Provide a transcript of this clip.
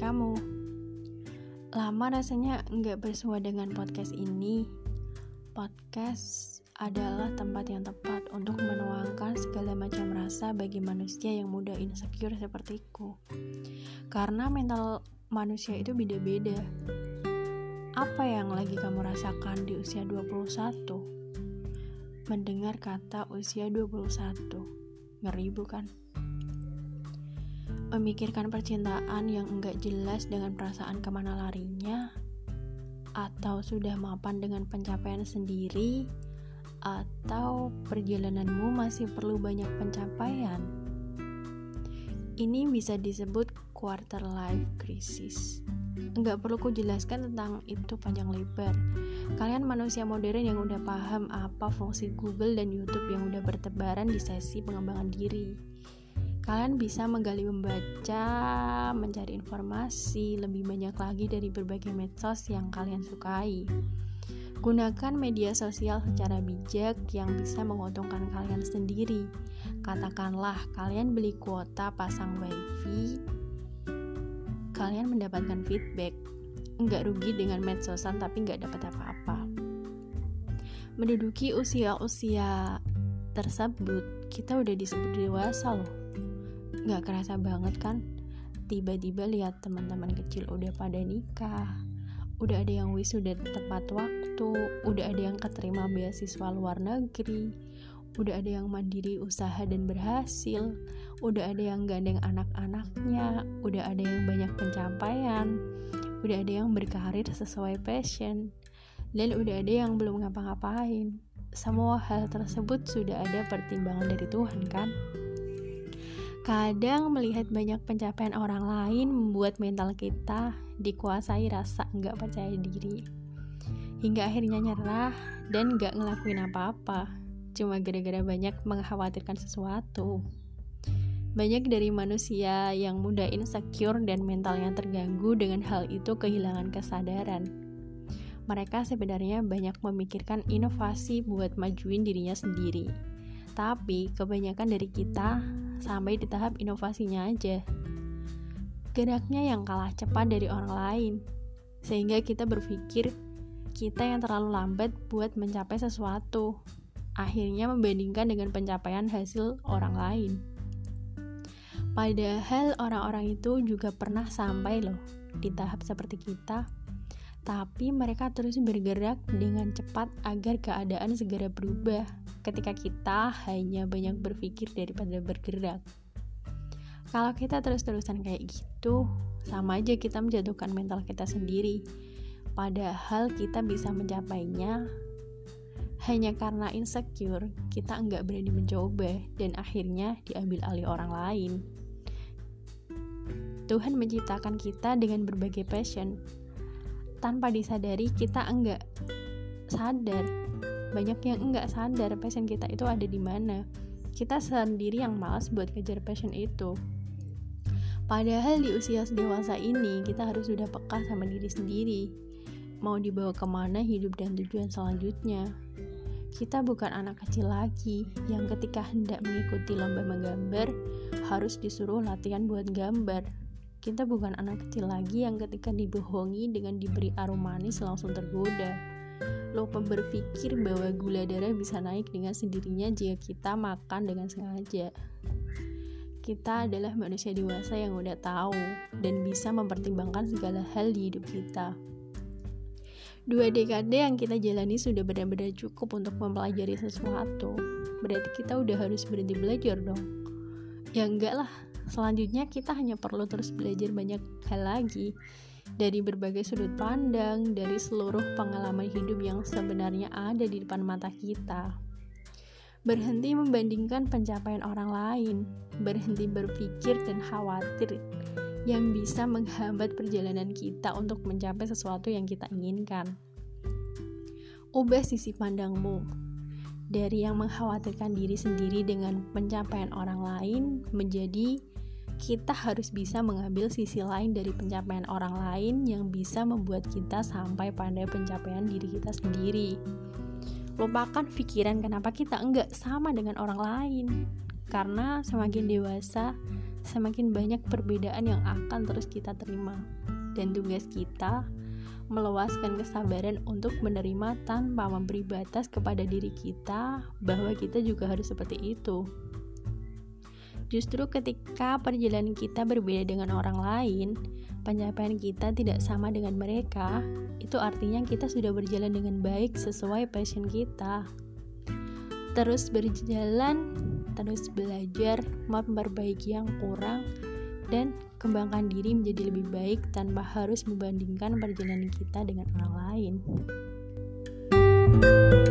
kamu. Lama rasanya nggak bersua dengan podcast ini. Podcast adalah tempat yang tepat untuk menuangkan segala macam rasa bagi manusia yang mudah insecure sepertiku. Karena mental manusia itu beda-beda. Apa yang lagi kamu rasakan di usia 21? Mendengar kata usia 21. Ngeri bukan? Memikirkan percintaan yang enggak jelas dengan perasaan ke mana larinya, atau sudah mapan dengan pencapaian sendiri, atau perjalananmu masih perlu banyak pencapaian. Ini bisa disebut quarter life crisis. Enggak perlu ku jelaskan tentang itu panjang lebar. Kalian manusia modern yang udah paham apa fungsi Google dan YouTube yang udah bertebaran di sesi pengembangan diri Kalian bisa menggali membaca, mencari informasi lebih banyak lagi dari berbagai medsos yang kalian sukai. Gunakan media sosial secara bijak yang bisa menguntungkan kalian sendiri. Katakanlah kalian beli kuota pasang wifi, kalian mendapatkan feedback. Enggak rugi dengan medsosan tapi nggak dapat apa-apa. Menduduki usia-usia tersebut, kita udah disebut dewasa loh Gak kerasa banget kan? Tiba-tiba lihat teman-teman kecil udah pada nikah. Udah ada yang wisuda tepat waktu. Udah ada yang keterima beasiswa luar negeri. Udah ada yang mandiri usaha dan berhasil. Udah ada yang gandeng anak-anaknya. Udah ada yang banyak pencapaian. Udah ada yang berkarir sesuai passion. Dan udah ada yang belum ngapa-ngapain. Semua hal tersebut sudah ada pertimbangan dari Tuhan kan Kadang melihat banyak pencapaian orang lain membuat mental kita dikuasai rasa nggak percaya diri. Hingga akhirnya nyerah dan nggak ngelakuin apa-apa. Cuma gara-gara banyak mengkhawatirkan sesuatu. Banyak dari manusia yang mudah insecure dan mentalnya terganggu dengan hal itu kehilangan kesadaran. Mereka sebenarnya banyak memikirkan inovasi buat majuin dirinya sendiri. Tapi kebanyakan dari kita sampai di tahap inovasinya aja. Geraknya yang kalah cepat dari orang lain, sehingga kita berpikir kita yang terlalu lambat buat mencapai sesuatu, akhirnya membandingkan dengan pencapaian hasil orang lain. Padahal orang-orang itu juga pernah sampai loh di tahap seperti kita, tapi mereka terus bergerak dengan cepat agar keadaan segera berubah ketika kita hanya banyak berpikir daripada bergerak. Kalau kita terus-terusan kayak gitu, sama aja kita menjatuhkan mental kita sendiri. Padahal kita bisa mencapainya hanya karena insecure, kita nggak berani mencoba dan akhirnya diambil alih orang lain. Tuhan menciptakan kita dengan berbagai passion, tanpa disadari kita enggak sadar. Banyak yang enggak sadar passion kita itu ada di mana. Kita sendiri yang malas buat kejar passion itu. Padahal di usia dewasa ini kita harus sudah peka sama diri sendiri. Mau dibawa ke mana hidup dan tujuan selanjutnya? Kita bukan anak kecil lagi yang ketika hendak mengikuti lomba menggambar harus disuruh latihan buat gambar kita bukan anak kecil lagi yang ketika dibohongi dengan diberi aroma manis langsung tergoda. Lupa berpikir bahwa gula darah bisa naik dengan sendirinya jika kita makan dengan sengaja. Kita adalah manusia dewasa yang udah tahu dan bisa mempertimbangkan segala hal di hidup kita. Dua dekade yang kita jalani sudah benar-benar cukup untuk mempelajari sesuatu. Berarti kita udah harus berhenti belajar dong. Ya enggak lah, Selanjutnya kita hanya perlu terus belajar banyak hal lagi dari berbagai sudut pandang, dari seluruh pengalaman hidup yang sebenarnya ada di depan mata kita. Berhenti membandingkan pencapaian orang lain, berhenti berpikir dan khawatir yang bisa menghambat perjalanan kita untuk mencapai sesuatu yang kita inginkan. Ubah sisi pandangmu, dari yang mengkhawatirkan diri sendiri dengan pencapaian orang lain menjadi kita harus bisa mengambil sisi lain dari pencapaian orang lain yang bisa membuat kita sampai pada pencapaian diri kita sendiri. Lupakan pikiran kenapa kita enggak sama dengan orang lain. Karena semakin dewasa, semakin banyak perbedaan yang akan terus kita terima. Dan tugas kita meluaskan kesabaran untuk menerima tanpa memberi batas kepada diri kita bahwa kita juga harus seperti itu. Justru ketika perjalanan kita berbeda dengan orang lain, pencapaian kita tidak sama dengan mereka, itu artinya kita sudah berjalan dengan baik sesuai passion kita. Terus berjalan, terus belajar, memperbaiki yang kurang, dan kembangkan diri menjadi lebih baik tanpa harus membandingkan perjalanan kita dengan orang lain. thank you